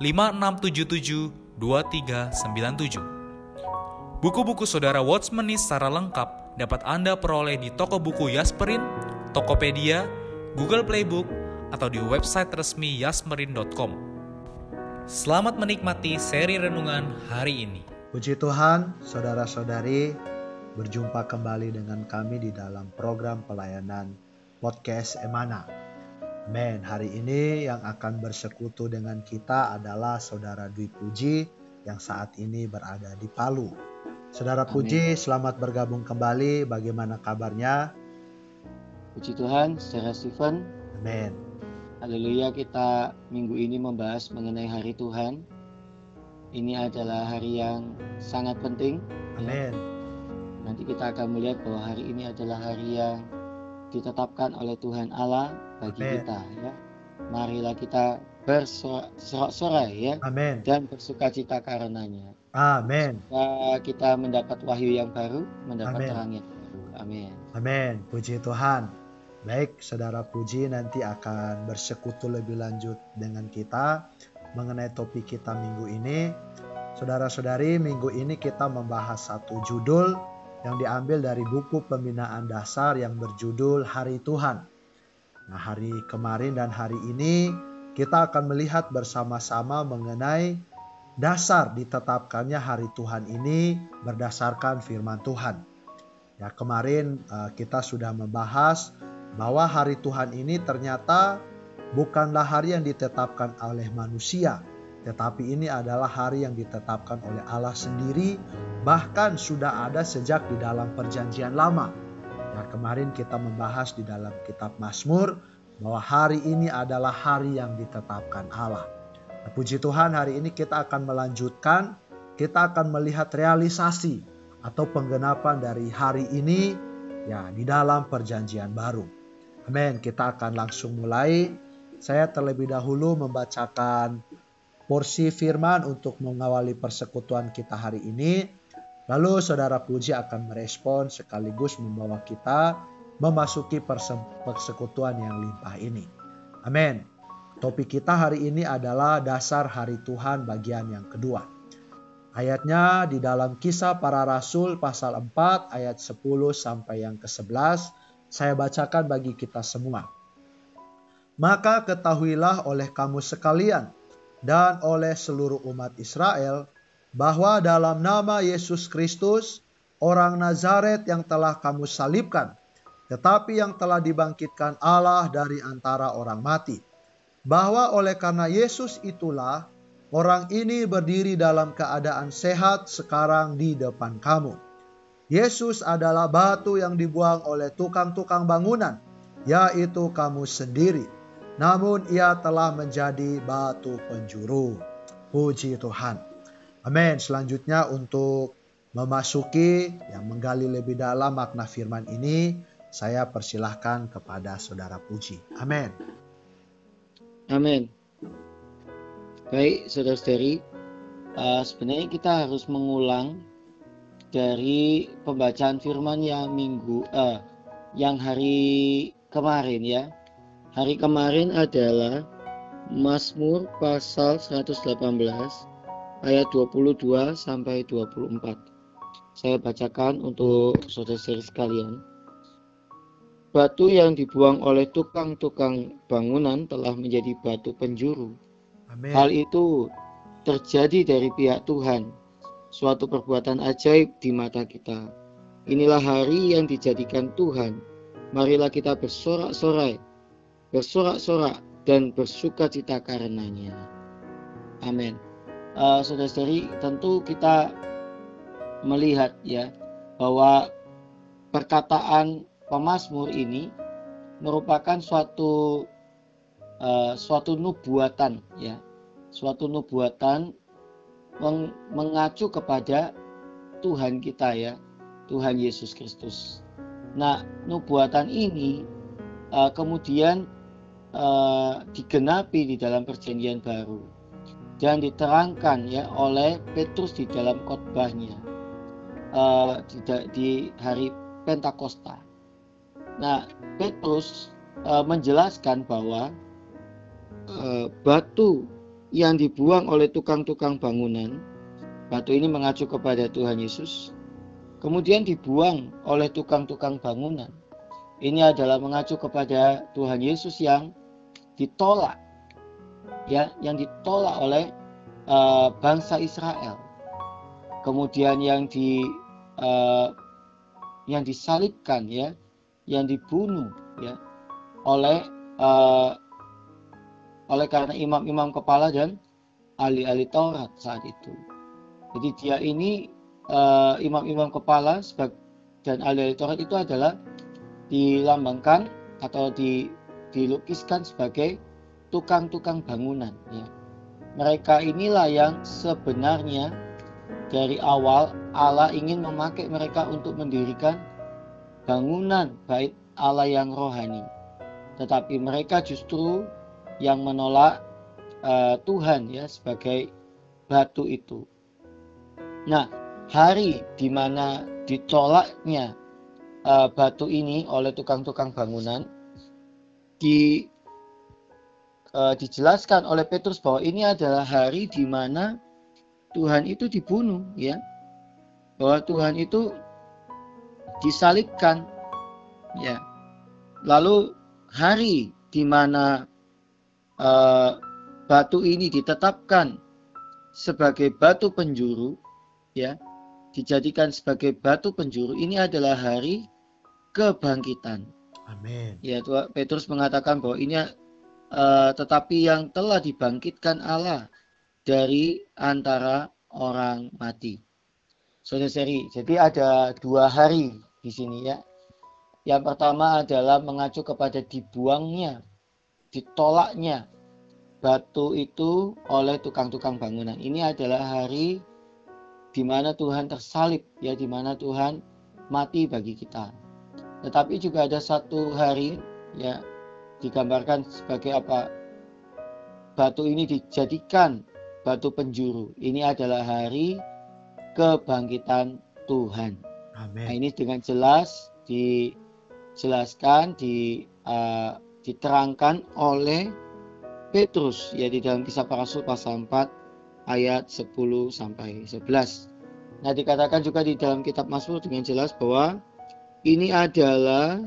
5677 2397. Buku-buku saudara Watchmeni secara lengkap dapat Anda peroleh di toko buku Yasmerin, Tokopedia, Google Playbook, atau di website resmi yasmerin.com. Selamat menikmati seri renungan hari ini. Puji Tuhan, saudara-saudari, berjumpa kembali dengan kami di dalam program pelayanan podcast Emana. Men, hari ini yang akan bersekutu dengan kita adalah Saudara Dwi Puji yang saat ini berada di Palu. Saudara Amin. Puji, selamat bergabung kembali. Bagaimana kabarnya? Puji Tuhan, Saudara Stephen. Amin. Haleluya, kita minggu ini membahas mengenai hari Tuhan. Ini adalah hari yang sangat penting. Amin. Ya. Nanti kita akan melihat bahwa hari ini adalah hari yang ditetapkan oleh Tuhan Allah bagi Amen. kita ya. Marilah kita bersorak-sorai ya Amen. dan bersuka cita karenanya. Amin. kita mendapat wahyu yang baru, mendapat Amen. terang yang baru. Amin. Amin. Puji Tuhan. Baik, saudara Puji nanti akan bersekutu lebih lanjut dengan kita mengenai topik kita minggu ini. Saudara-saudari, minggu ini kita membahas satu judul yang diambil dari buku pembinaan dasar yang berjudul Hari Tuhan. Nah, hari kemarin dan hari ini kita akan melihat bersama-sama mengenai dasar ditetapkannya hari Tuhan ini berdasarkan firman Tuhan. Ya, kemarin uh, kita sudah membahas bahwa hari Tuhan ini ternyata bukanlah hari yang ditetapkan oleh manusia, tetapi ini adalah hari yang ditetapkan oleh Allah sendiri, bahkan sudah ada sejak di dalam Perjanjian Lama. Nah, kemarin kita membahas di dalam kitab Mazmur bahwa hari ini adalah hari yang ditetapkan Allah. Nah, puji Tuhan, hari ini kita akan melanjutkan, kita akan melihat realisasi atau penggenapan dari hari ini ya di dalam perjanjian baru. Amin. Kita akan langsung mulai. Saya terlebih dahulu membacakan porsi firman untuk mengawali persekutuan kita hari ini Lalu saudara Puji akan merespon sekaligus membawa kita memasuki persekutuan yang limpah ini. Amin. Topik kita hari ini adalah dasar hari Tuhan bagian yang kedua. Ayatnya di dalam kisah para rasul pasal 4 ayat 10 sampai yang ke-11 saya bacakan bagi kita semua. Maka ketahuilah oleh kamu sekalian dan oleh seluruh umat Israel bahwa dalam nama Yesus Kristus, orang Nazaret yang telah kamu salibkan, tetapi yang telah dibangkitkan Allah dari antara orang mati, bahwa oleh karena Yesus itulah orang ini berdiri dalam keadaan sehat sekarang di depan kamu. Yesus adalah batu yang dibuang oleh tukang-tukang bangunan, yaitu kamu sendiri. Namun ia telah menjadi batu penjuru. Puji Tuhan. Amin. Selanjutnya untuk memasuki yang menggali lebih dalam makna firman ini, saya persilahkan kepada saudara Puji. Amin. Amin. Baik, saudara-saudari, uh, sebenarnya kita harus mengulang dari pembacaan firman yang minggu, uh, yang hari kemarin ya. Hari kemarin adalah Mazmur pasal 118 ayat 22 sampai 24. Saya bacakan untuk saudara-saudari sekalian. Batu yang dibuang oleh tukang-tukang bangunan telah menjadi batu penjuru. Amen. Hal itu terjadi dari pihak Tuhan, suatu perbuatan ajaib di mata kita. Inilah hari yang dijadikan Tuhan. Marilah kita bersorak-sorai, bersorak-sorak dan bersuka cita karenanya. Amin. Uh, saudara-saudari, tentu kita melihat ya bahwa perkataan pemazmur ini merupakan suatu uh, suatu nubuatan ya suatu nubuatan meng, mengacu kepada Tuhan kita ya Tuhan Yesus Kristus. Nah nubuatan ini uh, kemudian uh, digenapi di dalam perjanjian baru dan diterangkan ya oleh Petrus di dalam khotbahnya uh, di, di hari Pentakosta. Nah, Petrus uh, menjelaskan bahwa uh, batu yang dibuang oleh tukang-tukang bangunan, batu ini mengacu kepada Tuhan Yesus, kemudian dibuang oleh tukang-tukang bangunan. Ini adalah mengacu kepada Tuhan Yesus yang ditolak ya yang ditolak oleh uh, bangsa Israel. Kemudian yang di uh, yang disalibkan ya, yang dibunuh ya oleh uh, oleh karena imam-imam kepala dan ahli-ahli Taurat saat itu. Jadi dia ini imam-imam uh, kepala dan ahli-ahli Taurat itu adalah dilambangkan atau di, dilukiskan sebagai tukang-tukang bangunan ya. Mereka inilah yang sebenarnya dari awal Allah ingin memakai mereka untuk mendirikan bangunan bait Allah yang rohani. Tetapi mereka justru yang menolak uh, Tuhan ya sebagai batu itu. Nah, hari di mana ditolaknya uh, batu ini oleh tukang-tukang bangunan di uh, dijelaskan oleh Petrus bahwa ini adalah hari di mana Tuhan itu dibunuh ya. Bahwa Tuhan itu disalibkan ya. Lalu hari di mana uh, batu ini ditetapkan sebagai batu penjuru ya, dijadikan sebagai batu penjuru ini adalah hari kebangkitan. Amin. Ya, Tuhan Petrus mengatakan bahwa ini uh, tetapi yang telah dibangkitkan Allah dari antara orang mati. Saudara-saudari, jadi ada dua hari di sini ya. Yang pertama adalah mengacu kepada dibuangnya, ditolaknya batu itu oleh tukang-tukang bangunan. Ini adalah hari di mana Tuhan tersalib, ya di mana Tuhan mati bagi kita. Tetapi juga ada satu hari ya digambarkan sebagai apa? Batu ini dijadikan batu penjuru. Ini adalah hari kebangkitan Tuhan. Amin. Nah, ini dengan jelas dijelaskan, di, uh, diterangkan oleh Petrus ya di dalam kisah para rasul pasal 4 ayat 10 sampai 11. Nah, dikatakan juga di dalam kitab Mazmur dengan jelas bahwa ini adalah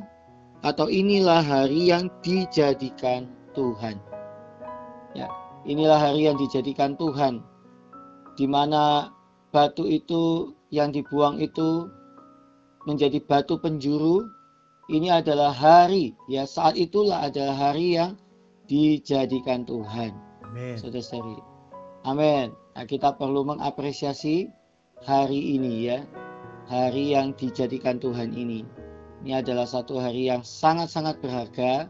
atau inilah hari yang dijadikan Tuhan. Ya, inilah hari yang dijadikan Tuhan. Di mana batu itu yang dibuang itu menjadi batu penjuru. Ini adalah hari, ya saat itulah adalah hari yang dijadikan Tuhan. Amin. Saudara-saudari. Amin. Nah, kita perlu mengapresiasi hari ini ya. Hari yang dijadikan Tuhan ini. Ini adalah satu hari yang sangat-sangat berharga,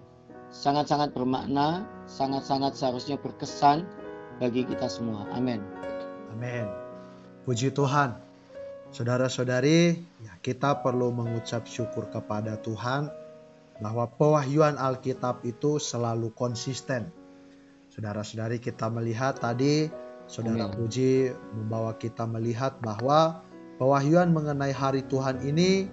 sangat-sangat bermakna, sangat-sangat seharusnya berkesan bagi kita semua. Amin. Amin. Puji Tuhan. Saudara-saudari, ya kita perlu mengucap syukur kepada Tuhan bahwa pewahyuan Alkitab itu selalu konsisten. Saudara-saudari kita melihat tadi Saudara Amin. Puji membawa kita melihat bahwa pewahyuan mengenai hari Tuhan ini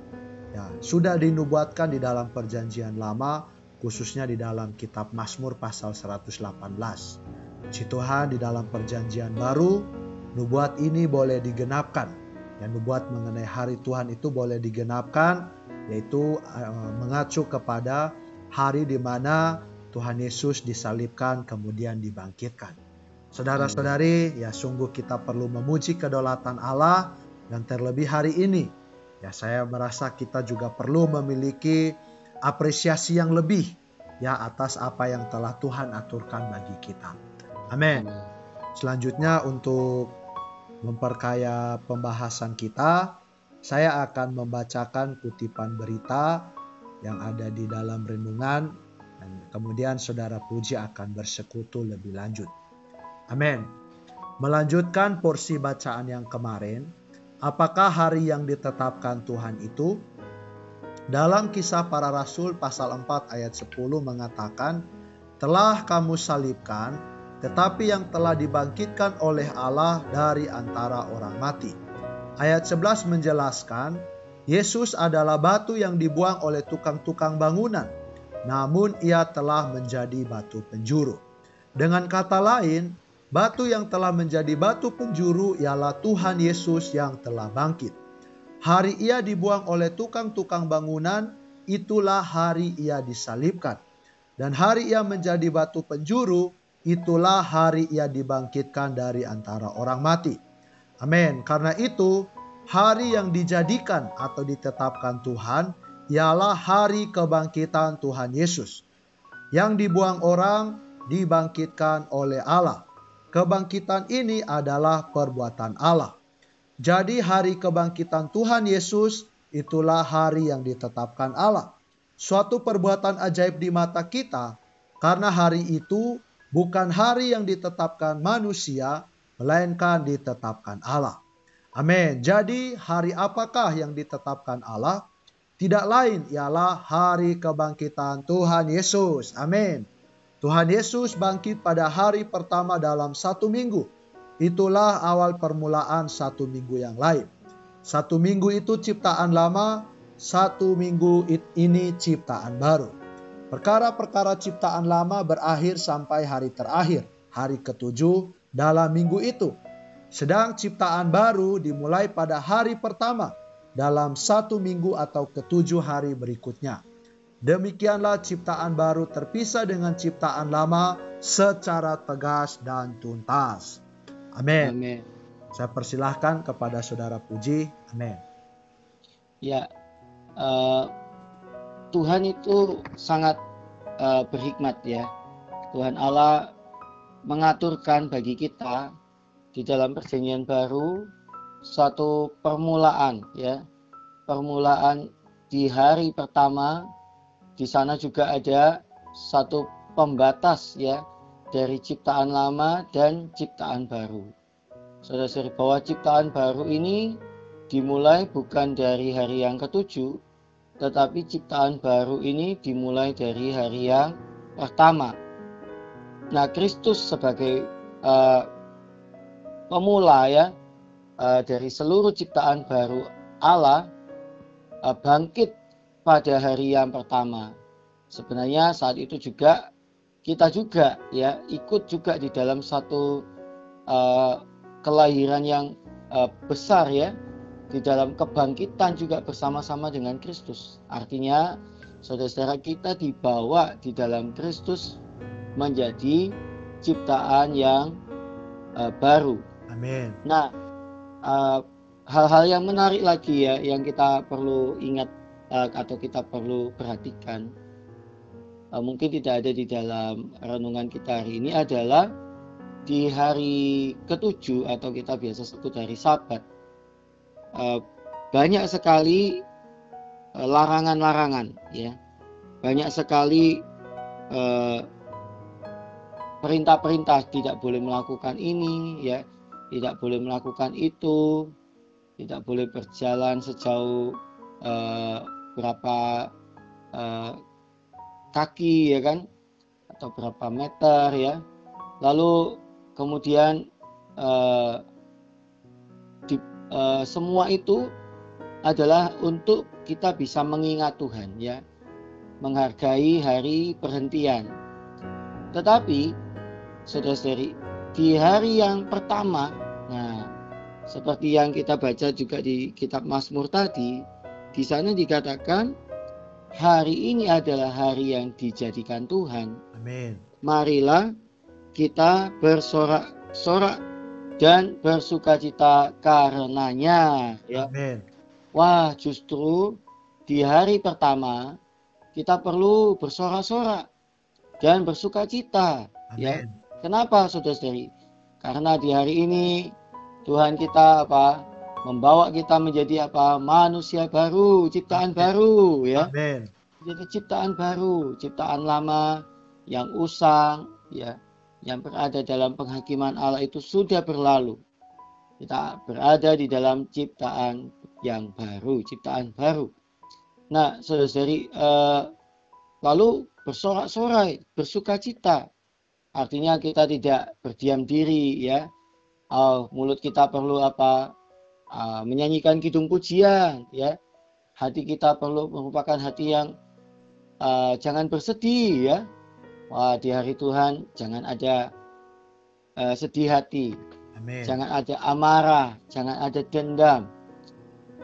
ya, sudah dinubuatkan di dalam perjanjian lama khususnya di dalam kitab Mazmur pasal 118. Si Tuhan di dalam perjanjian baru nubuat ini boleh digenapkan. Dan nubuat mengenai hari Tuhan itu boleh digenapkan yaitu uh, mengacu kepada hari di mana Tuhan Yesus disalibkan kemudian dibangkitkan. Saudara-saudari, ya sungguh kita perlu memuji kedaulatan Allah dan terlebih hari ini. Ya saya merasa kita juga perlu memiliki apresiasi yang lebih ya atas apa yang telah Tuhan aturkan bagi kita. Amin. Selanjutnya untuk memperkaya pembahasan kita, saya akan membacakan kutipan berita yang ada di dalam renungan dan kemudian saudara Puji akan bersekutu lebih lanjut. Amin. Melanjutkan porsi bacaan yang kemarin, apakah hari yang ditetapkan Tuhan itu? Dalam kisah para rasul pasal 4 ayat 10 mengatakan, telah kamu salibkan, tetapi yang telah dibangkitkan oleh Allah dari antara orang mati. Ayat 11 menjelaskan, Yesus adalah batu yang dibuang oleh tukang-tukang bangunan, namun ia telah menjadi batu penjuru. Dengan kata lain, batu yang telah menjadi batu penjuru ialah Tuhan Yesus yang telah bangkit. Hari ia dibuang oleh tukang-tukang bangunan, itulah hari ia disalibkan. Dan hari ia menjadi batu penjuru, itulah hari ia dibangkitkan dari antara orang mati. Amin. Karena itu, hari yang dijadikan atau ditetapkan Tuhan ialah hari kebangkitan Tuhan Yesus. Yang dibuang orang dibangkitkan oleh Allah. Kebangkitan ini adalah perbuatan Allah. Jadi hari kebangkitan Tuhan Yesus itulah hari yang ditetapkan Allah. Suatu perbuatan ajaib di mata kita karena hari itu bukan hari yang ditetapkan manusia, melainkan ditetapkan Allah. Amin. Jadi hari apakah yang ditetapkan Allah? Tidak lain ialah hari kebangkitan Tuhan Yesus. Amin. Tuhan Yesus bangkit pada hari pertama dalam satu minggu. Itulah awal permulaan satu minggu yang lain. Satu minggu itu ciptaan lama, satu minggu ini ciptaan baru. Perkara-perkara ciptaan lama berakhir sampai hari terakhir, hari ketujuh dalam minggu itu. Sedang ciptaan baru dimulai pada hari pertama dalam satu minggu atau ketujuh hari berikutnya. Demikianlah ciptaan baru terpisah dengan ciptaan lama secara tegas dan tuntas. Amin. Amin. Saya persilahkan kepada saudara Puji. Amin. Ya, uh, Tuhan itu sangat uh, berhikmat ya. Tuhan Allah mengaturkan bagi kita di dalam perjanjian baru suatu permulaan ya permulaan di hari pertama di sana juga ada satu pembatas ya dari ciptaan lama dan ciptaan baru. Saudara-saudari bahwa ciptaan baru ini dimulai bukan dari hari yang ketujuh tetapi ciptaan baru ini dimulai dari hari yang pertama. Nah, Kristus sebagai uh, pemula ya uh, dari seluruh ciptaan baru Allah uh, bangkit pada hari yang pertama. Sebenarnya saat itu juga kita juga ya ikut juga di dalam satu uh, kelahiran yang uh, besar ya di dalam kebangkitan juga bersama-sama dengan Kristus. Artinya saudara-saudara kita dibawa di dalam Kristus menjadi ciptaan yang uh, baru. Amin. Nah, hal hal-hal yang menarik lagi ya yang kita perlu ingat uh, atau kita perlu perhatikan. Uh, mungkin tidak ada di dalam renungan kita hari ini adalah di hari ketujuh atau kita biasa sebut hari Sabat. Uh, banyak sekali larangan-larangan ya. Banyak sekali perintah-perintah tidak boleh melakukan ini ya. Tidak boleh melakukan itu. Tidak boleh berjalan sejauh uh, berapa uh, kaki ya kan? Atau berapa meter ya. Lalu kemudian uh, di, uh, semua itu adalah untuk kita bisa mengingat Tuhan ya. Menghargai hari perhentian. Tetapi saudara-saudari, di hari yang pertama, nah seperti yang kita baca juga di kitab Mazmur tadi, di sana dikatakan hari ini adalah hari yang dijadikan Tuhan. Amin. Marilah kita bersorak bersorak dan bersukacita karenanya ya. Amin. Wah, justru di hari pertama kita perlu bersorak-sorak dan bersukacita ya. Kenapa Saudara-saudari? Karena di hari ini Tuhan kita apa? Membawa kita menjadi apa? manusia baru, ciptaan baru ya. Amin. Jadi ciptaan baru, ciptaan lama yang usang ya, yang berada dalam penghakiman Allah itu sudah berlalu. Kita berada di dalam ciptaan yang baru, ciptaan baru. Nah, saudari, eh, lalu bersorak-sorai, bersukacita. Artinya kita tidak berdiam diri ya. Oh, mulut kita perlu apa? Menyanyikan kidung pujian ya. Hati kita perlu merupakan hati yang uh, jangan bersedih ya. Wah, di hari Tuhan jangan ada uh, sedih hati, Amin. jangan ada amarah, jangan ada dendam.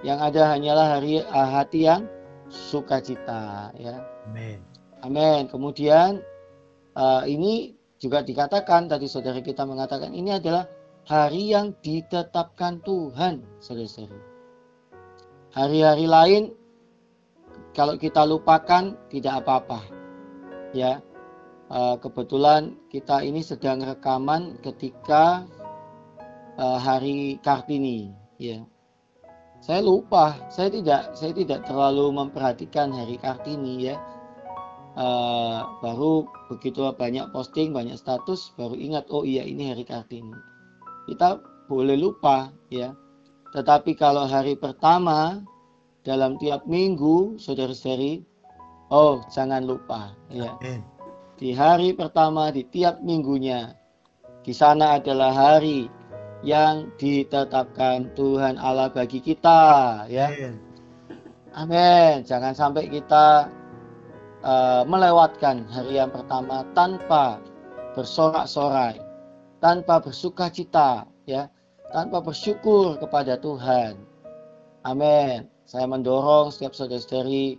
Yang ada hanyalah hari uh, hati yang sukacita ya. Amin. Amin. Kemudian uh, ini juga dikatakan tadi saudara kita mengatakan ini adalah hari yang ditetapkan Tuhan, saudara-saudara. Hari-hari lain kalau kita lupakan tidak apa-apa. Ya. Uh, kebetulan kita ini sedang rekaman ketika uh, hari Kartini, ya. Saya lupa, saya tidak saya tidak terlalu memperhatikan hari Kartini ya. Uh, baru begitu banyak posting, banyak status baru ingat oh iya ini hari Kartini kita boleh lupa ya. Tetapi kalau hari pertama dalam tiap minggu, saudara-saudari, oh jangan lupa ya. Di hari pertama di tiap minggunya, di sana adalah hari yang ditetapkan Tuhan Allah bagi kita ya. Amin. Amin. Jangan sampai kita uh, melewatkan hari yang pertama tanpa bersorak-sorai tanpa bersuka cita ya. Tanpa bersyukur kepada Tuhan. Amin. Saya mendorong setiap saudara-saudari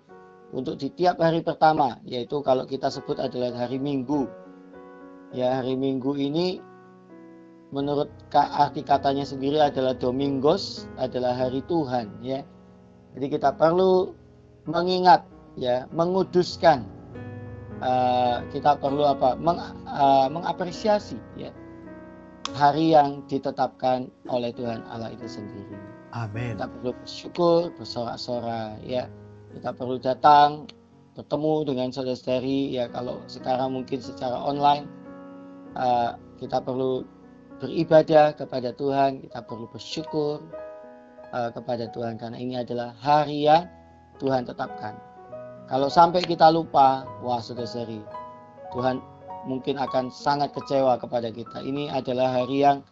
untuk di tiap hari pertama yaitu kalau kita sebut adalah hari Minggu. Ya hari Minggu ini menurut arti katanya sendiri adalah Domingos adalah hari Tuhan ya. Jadi kita perlu mengingat ya menguduskan uh, kita perlu apa? Meng, uh, mengapresiasi ya hari yang ditetapkan oleh Tuhan Allah itu sendiri. Amin. Kita perlu bersyukur, bersorak-sorai ya. Kita perlu datang bertemu dengan saudara-saudari ya kalau sekarang mungkin secara online uh, kita perlu beribadah kepada Tuhan, kita perlu bersyukur uh, kepada Tuhan karena ini adalah hari yang Tuhan tetapkan. Kalau sampai kita lupa, wah saudara-saudari, Tuhan mungkin akan sangat kecewa kepada kita. Ini adalah hari yang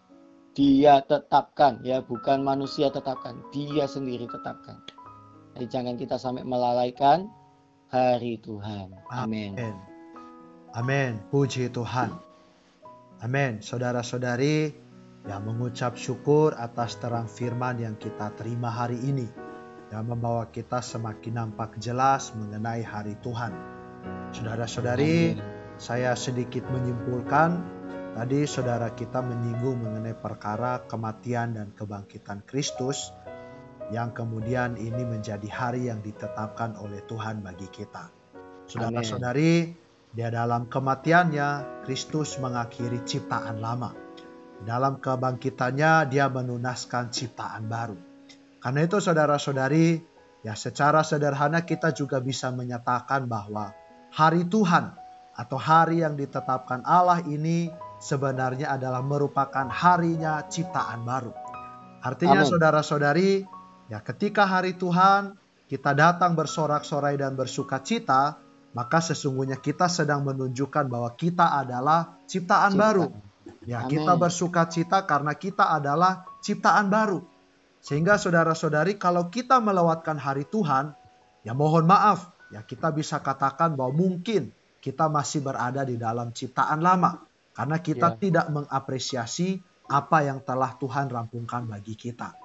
dia tetapkan ya, bukan manusia tetapkan, dia sendiri tetapkan. Jadi jangan kita sampai melalaikan hari Tuhan. Amin. Amin. Puji Tuhan. Amin. Saudara-saudari yang mengucap syukur atas terang firman yang kita terima hari ini yang membawa kita semakin nampak jelas mengenai hari Tuhan. Saudara-saudari, saya sedikit menyimpulkan tadi saudara kita menyinggung mengenai perkara kematian dan kebangkitan Kristus yang kemudian ini menjadi hari yang ditetapkan oleh Tuhan bagi kita. Saudara-saudari, di dalam kematiannya Kristus mengakhiri ciptaan lama. Dalam kebangkitannya dia menunaskan ciptaan baru. Karena itu saudara-saudari, ya secara sederhana kita juga bisa menyatakan bahwa hari Tuhan atau hari yang ditetapkan Allah ini sebenarnya adalah merupakan harinya ciptaan baru. Artinya saudara-saudari, ya ketika hari Tuhan kita datang bersorak-sorai dan bersuka cita, maka sesungguhnya kita sedang menunjukkan bahwa kita adalah ciptaan Cipta. baru. Ya, Amen. kita bersuka cita karena kita adalah ciptaan baru. Sehingga saudara-saudari kalau kita melewatkan hari Tuhan, ya mohon maaf, ya kita bisa katakan bahwa mungkin kita masih berada di dalam ciptaan lama karena kita yeah. tidak mengapresiasi apa yang telah Tuhan rampungkan bagi kita.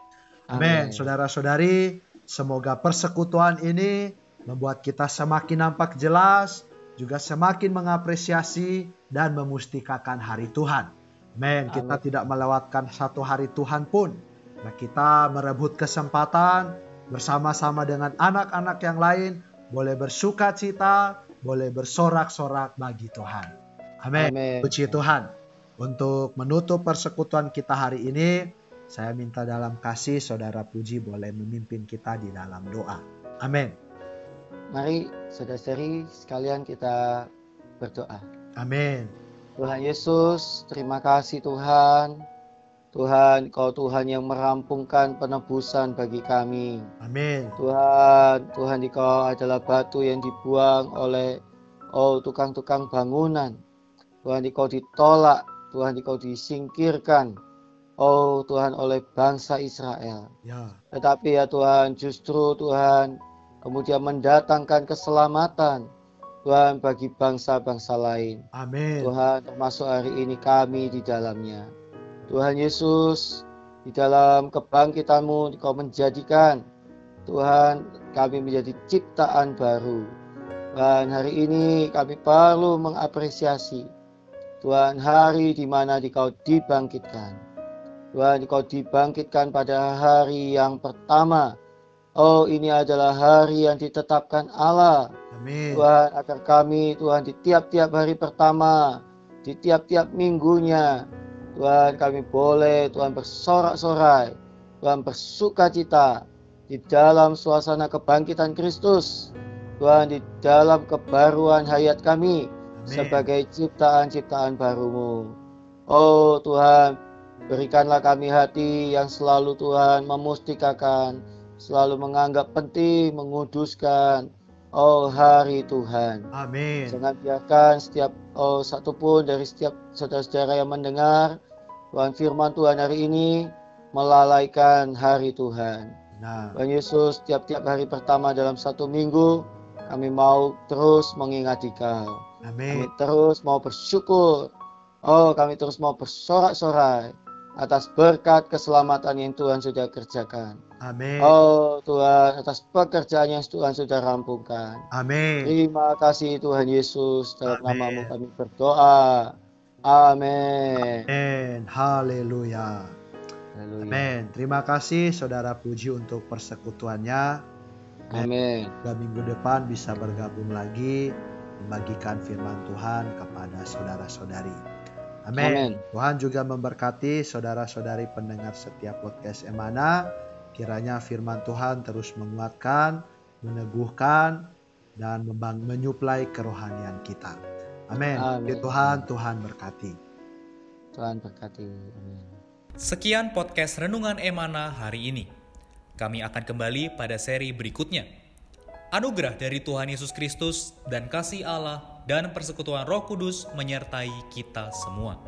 Amin. Saudara-saudari, semoga persekutuan ini membuat kita semakin nampak jelas, juga semakin mengapresiasi dan memustikakan hari Tuhan. Amin. Kita Amin. tidak melewatkan satu hari Tuhan pun. Nah, kita merebut kesempatan bersama-sama dengan anak-anak yang lain, boleh bersuka cita, boleh bersorak-sorak bagi Tuhan. Amin. Amin. Puji Tuhan. Untuk menutup persekutuan kita hari ini, saya minta dalam kasih saudara Puji boleh memimpin kita di dalam doa. Amin. Mari saudara-saudari sekalian kita berdoa. Amin. Tuhan Yesus, terima kasih Tuhan. Tuhan, Kau Tuhan yang merampungkan penebusan bagi kami. Amin. Tuhan, Tuhan Engkau adalah batu yang dibuang oleh oh tukang-tukang bangunan. Tuhan Engkau ditolak, Tuhan Engkau disingkirkan. Oh Tuhan oleh bangsa Israel. Ya. Tetapi ya Tuhan, justru Tuhan kemudian mendatangkan keselamatan Tuhan bagi bangsa-bangsa lain. Amin. Tuhan termasuk hari ini kami di dalamnya. Tuhan Yesus, di dalam kebangkitanmu Engkau menjadikan Tuhan kami menjadi ciptaan baru. Dan hari ini kami perlu mengapresiasi Tuhan hari di mana Engkau dibangkitkan. Tuhan Engkau dibangkitkan pada hari yang pertama. Oh ini adalah hari yang ditetapkan Allah Amin. Tuhan agar kami Tuhan di tiap-tiap hari pertama, di tiap-tiap minggunya, Tuhan kami boleh Tuhan bersorak-sorai, Tuhan bersuka cita di dalam suasana kebangkitan Kristus, Tuhan di dalam kebaruan hayat kami Amin. sebagai ciptaan-ciptaan barumu. Oh Tuhan, berikanlah kami hati yang selalu Tuhan memustikakan, selalu menganggap penting, menguduskan, Oh hari Tuhan, Amin. jangan biarkan setiap oh satu pun dari setiap saudara-saudara yang mendengar Tuhan firman Tuhan hari ini melalaikan hari Tuhan. Nah, Tuhan Yesus tiap-tiap hari pertama dalam satu minggu kami mau terus mengingati Kau. Kami amin. terus mau bersyukur. Oh kami terus mau bersorak-sorai atas berkat keselamatan yang Tuhan sudah kerjakan. Amin. Oh Tuhan atas pekerjaan yang Tuhan sudah rampungkan. Amin. Terima kasih Tuhan Yesus dalam Amin. namamu kami berdoa. Amin. Amin. Haleluya. Amin. Terima kasih saudara Puji untuk persekutuannya. Amin. Semoga minggu depan bisa bergabung lagi membagikan firman Tuhan kepada saudara-saudari. Amin. Tuhan juga memberkati saudara-saudari pendengar setiap podcast Emana. Kiranya firman Tuhan terus menguatkan, meneguhkan, dan menyuplai kerohanian kita. Amin. Amin. Ya Tuhan, Tuhan berkati. Tuhan berkati. Amin. Sekian podcast Renungan Emana hari ini. Kami akan kembali pada seri berikutnya. Anugerah dari Tuhan Yesus Kristus dan kasih Allah dan persekutuan Roh Kudus menyertai kita semua.